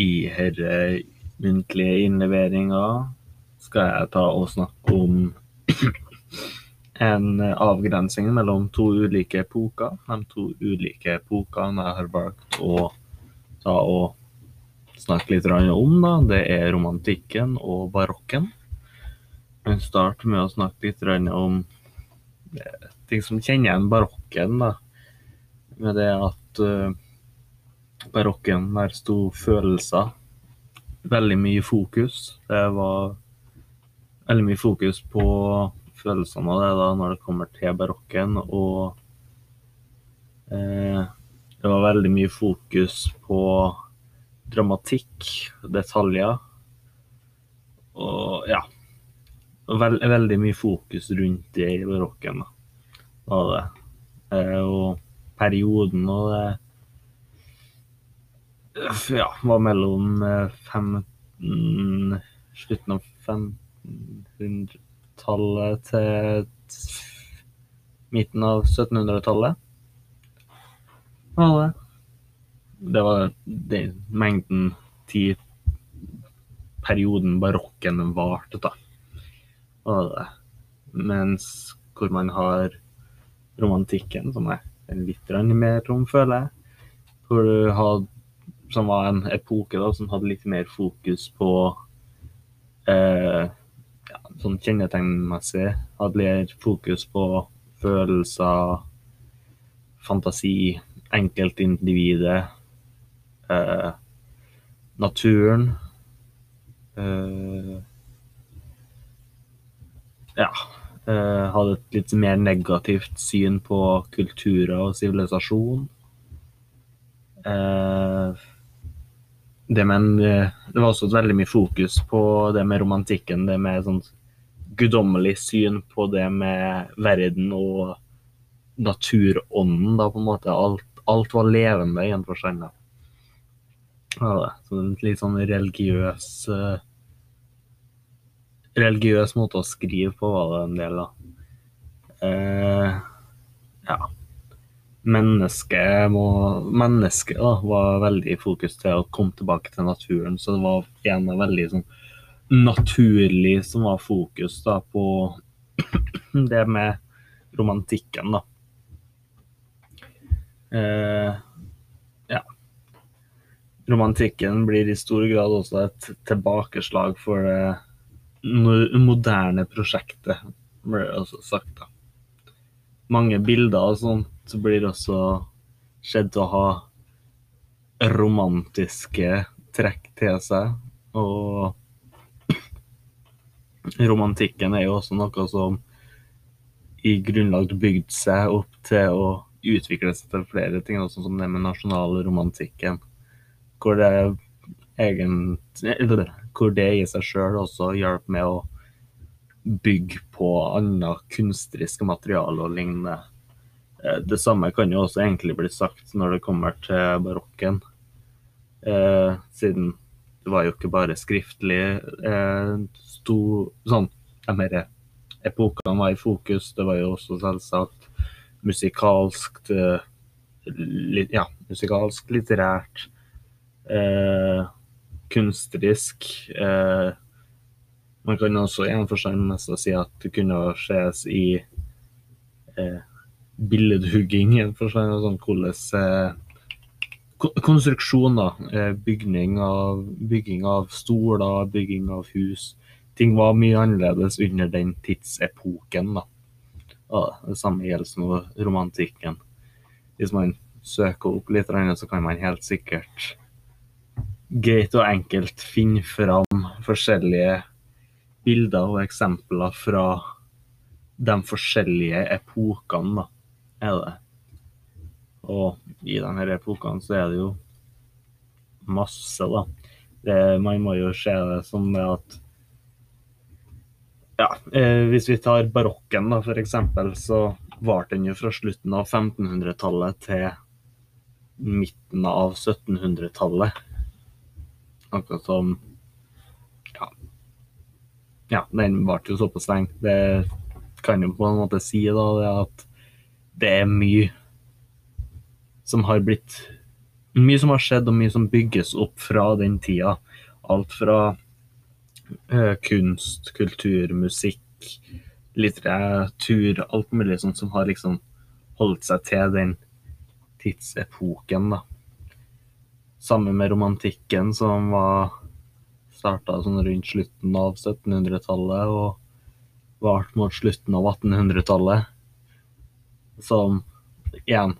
I denne muntlige innleveringa skal jeg ta og snakke om en avgrensing mellom to ulike epoker. De to ulike epokene jeg har valgt å ta og snakke litt om, da, det er romantikken og barokken. Jeg starter med å snakke litt om ting som kjenner igjen barokken. da, Med det at uh, barokken der sto følelser veldig mye fokus. Det var veldig mye fokus på følelsene av det da når det kommer til barokken. Og eh, det var veldig mye fokus på dramatikk, detaljer. Og ja. Veld, veldig mye fokus rundt det i barokken. da, Da det. Eh, og perioden og det ja, var mellom 15 eh, Slutten av 1500-tallet til midten av 1700-tallet. Var det. Det var den mengden tid perioden barokken varte, da. Var det. Mens hvor man har romantikken, som er litt mer rom, føler jeg. Hvor du hadde som var en epoke da, som hadde litt mer fokus på eh, ja, sånn kjennetegnmessig. Hadde mer fokus på følelser, fantasi, enkeltindividet, eh, naturen. Eh, ja. Eh, hadde et litt mer negativt syn på kulturer og sivilisasjon. Eh, det, men, eh, det var også veldig mye fokus på det med romantikken, det med sånn guddommelig syn på det med verden og naturånden, da, på en måte. Alt, alt var levende i en forstand. Ja, så en litt sånn religiøs uh, Religiøs måte å skrive på var det en del da. Uh, ja mennesket må var veldig i fokus til å komme tilbake til naturen. Så det var igjen veldig sånn naturlig som var fokus da på det med romantikken, da. Eh, ja. Romantikken blir i stor grad også et tilbakeslag for det moderne prosjektet, ble det også sagt. da. Mange bilder og sånt så blir også skjedd å ha romantiske trekk til seg. Og romantikken er jo også noe som i grunnlag bygd seg opp til å utvikle seg til flere ting, sånn som det med nasjonalromantikken. Hvor det, egentlig, hvor det i seg sjøl også hjalp med å bygge på annet kunstnerisk materiale og lignende. Eh, det samme kan jo også egentlig bli sagt når det kommer til barokken. Eh, siden det var jo ikke bare skriftlig eh, sto, sånn, mer epokene var i fokus. Det var jo også selvsagt musikalsk, eh, li, ja, musikalsk, litterært, eh, kunstrisk. Eh, man kan også i en forstand si at det kunne ses i eh, billedhugging en forstand. Sånn hvordan eh, konstruksjon. Eh, bygning av, bygging av stoler, bygging av hus. Ting var mye annerledes under den tidsepoken. da. Ja, det samme gjelder som romantikken. Hvis man søker opp litt, så kan man helt sikkert greit og enkelt finne fram forskjellige bilder og eksempler fra de forskjellige epokene. da er det. Og i denne epoken så er det jo masse, da. Det, man må jo se det som det at Ja, eh, hvis vi tar barokken, da, for eksempel, så varte den jo fra slutten av 1500-tallet til midten av 1700-tallet. Akkurat som Ja. Ja, den varte jo såpass lenge. Det kan jo på en måte si da, det at det er mye som har blitt mye som har skjedd, og mye som bygges opp fra den tida. Alt fra uh, kunst, kultur, musikk, litteratur, alt mulig sånt som har liksom holdt seg til den tidsepoken, da. Sammen med romantikken, som var starta sånn rundt slutten av 1700-tallet og varte mot slutten av 1800-tallet. Som igjen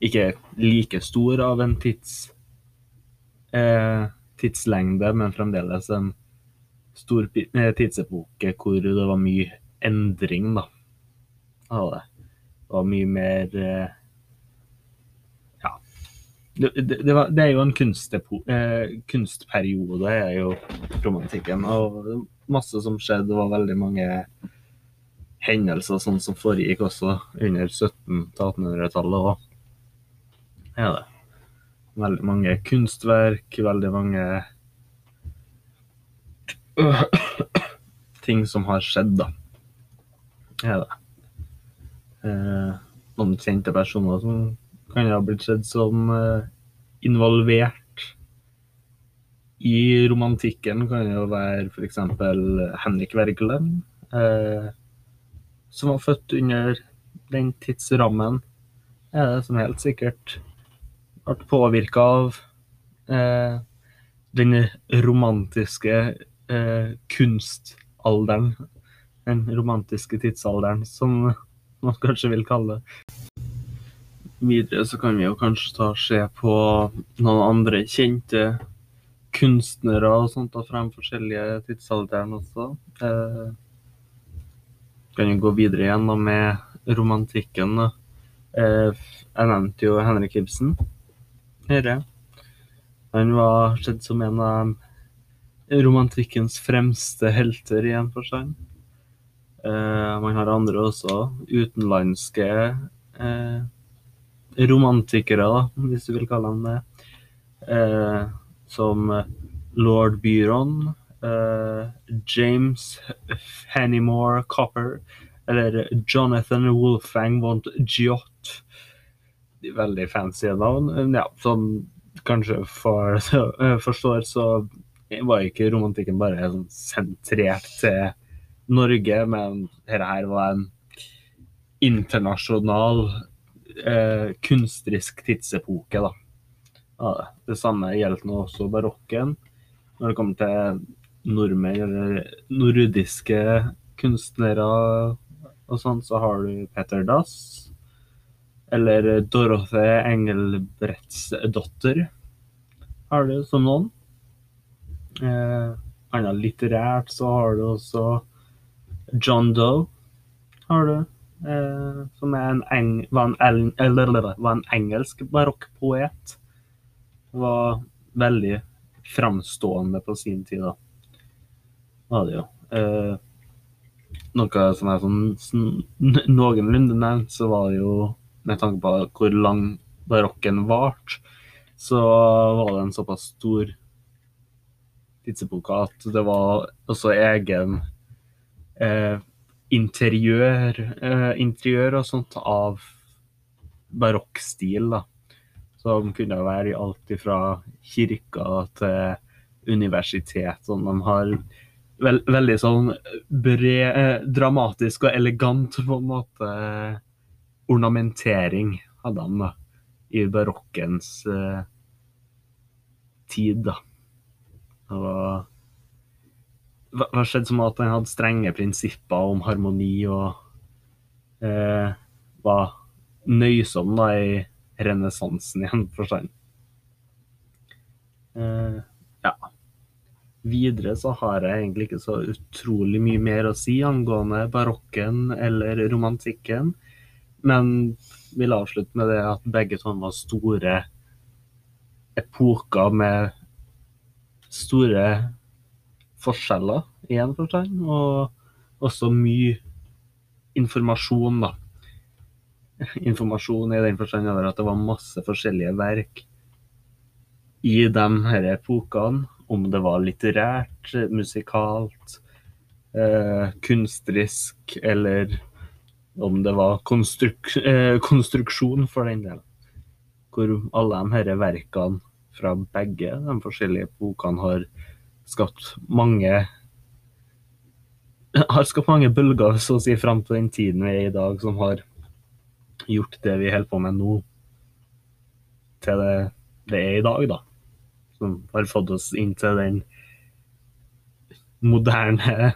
ikke like stor av en tids, eh, tidslengde, men fremdeles en stor eh, tidsepoke hvor det var mye endring, da. Av det. Det var mye mer eh, Ja. Det, det, det, var, det, er jo en eh, kunstperiode, er jo romantikken. Og masse som skjedde. Det var veldig mange hendelser sånn som foregikk også under 1700-1800-tallet òg er det. Veldig mange kunstverk, veldig mange ting som har skjedd, da. Er det. Eh, noen kjente personer som kan ha blitt sett som eh, involvert i romantikken, kan jo være f.eks. Henrik Wergeland, eh, som var født under den tidsrammen. Er det som helt sikkert ble påvirka av eh, den romantiske eh, kunstalderen. Den romantiske tidsalderen, som man kanskje vil kalle det. Videre så kan vi jo kanskje ta se på noen andre kjente kunstnere og sånt, da, frem forskjellige tidsalderen også. Eh, kan jo gå videre igjen da med romantikken. Eh, jeg nevnte jo Henrik Ibsen. Herre. Han var sett som en av romantikkens fremste helter i en forstand. Uh, man har andre også, utenlandske uh, romantikere, da, hvis du vil kalle dem det. Som lord Byron, James Fenimore Copper eller Jonathan Wolfang von Giot veldig fancy navn. Ja, som kanskje for, eh, forstår, så var ikke romantikken bare sånn sentrert til Norge, men dette her var en internasjonal eh, kunstrisk tidsepoke. da. Ja, det samme gjelder nå også barokken. Når det kommer til nordmenn eller nordiske kunstnere og sånn, så har du Peter Dass eller Dorothe Engelbrettsdotter har du som noen. Eh, annet litterært så har du også John Doe, har du. Eh, som en eng, var, en, eller, var, en engelsk barokkpoet. Var veldig framstående på sin tid, da. Var det jo. Eh, noe som er sånn noenlunde nevnt, så var det jo med tanke på hvor lang barokken varte, så var det en såpass stor tidsepoke at det var også egen eh, interiør, eh, interiør og sånt av barokkstil, da. Som kunne være i alt fra kirka til universitet. Sånn, de har veld, veldig sånn bred, eh, dramatisk og elegant på en måte ornamentering hadde han da, i barokkens eh, tid. da. Det var, det skjedde som at han hadde strenge prinsipper om harmoni og eh, var nøysom da i renessansen i en forstand. Eh. Videre så har jeg egentlig ikke så utrolig mye mer å si angående barokken eller romantikken. Men vil avslutte med det at begge to var store epoker med store forskjeller i en forstand, og også mye informasjon, da. Informasjon i den forstand at det var masse forskjellige verk i de her epokene, om det var litterært, musikalt, eh, kunstrisk eller om det var konstruk eh, konstruksjon, for den del. hvor alle de her verkene fra begge de forskjellige bokene har skapt mange har skapt mange bølger så å si fram til den tiden vi er i dag, som har gjort det vi holder på med nå, til det det er i dag, da. Som har fått oss inn til den moderne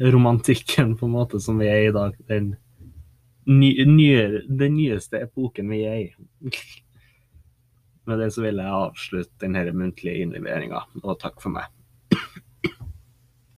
romantikken på en måte som vi er i dag. Den, ny, nye, den nyeste epoken vi er i. Med det så vil jeg avslutte denne muntlige innleveringa, og takk for meg.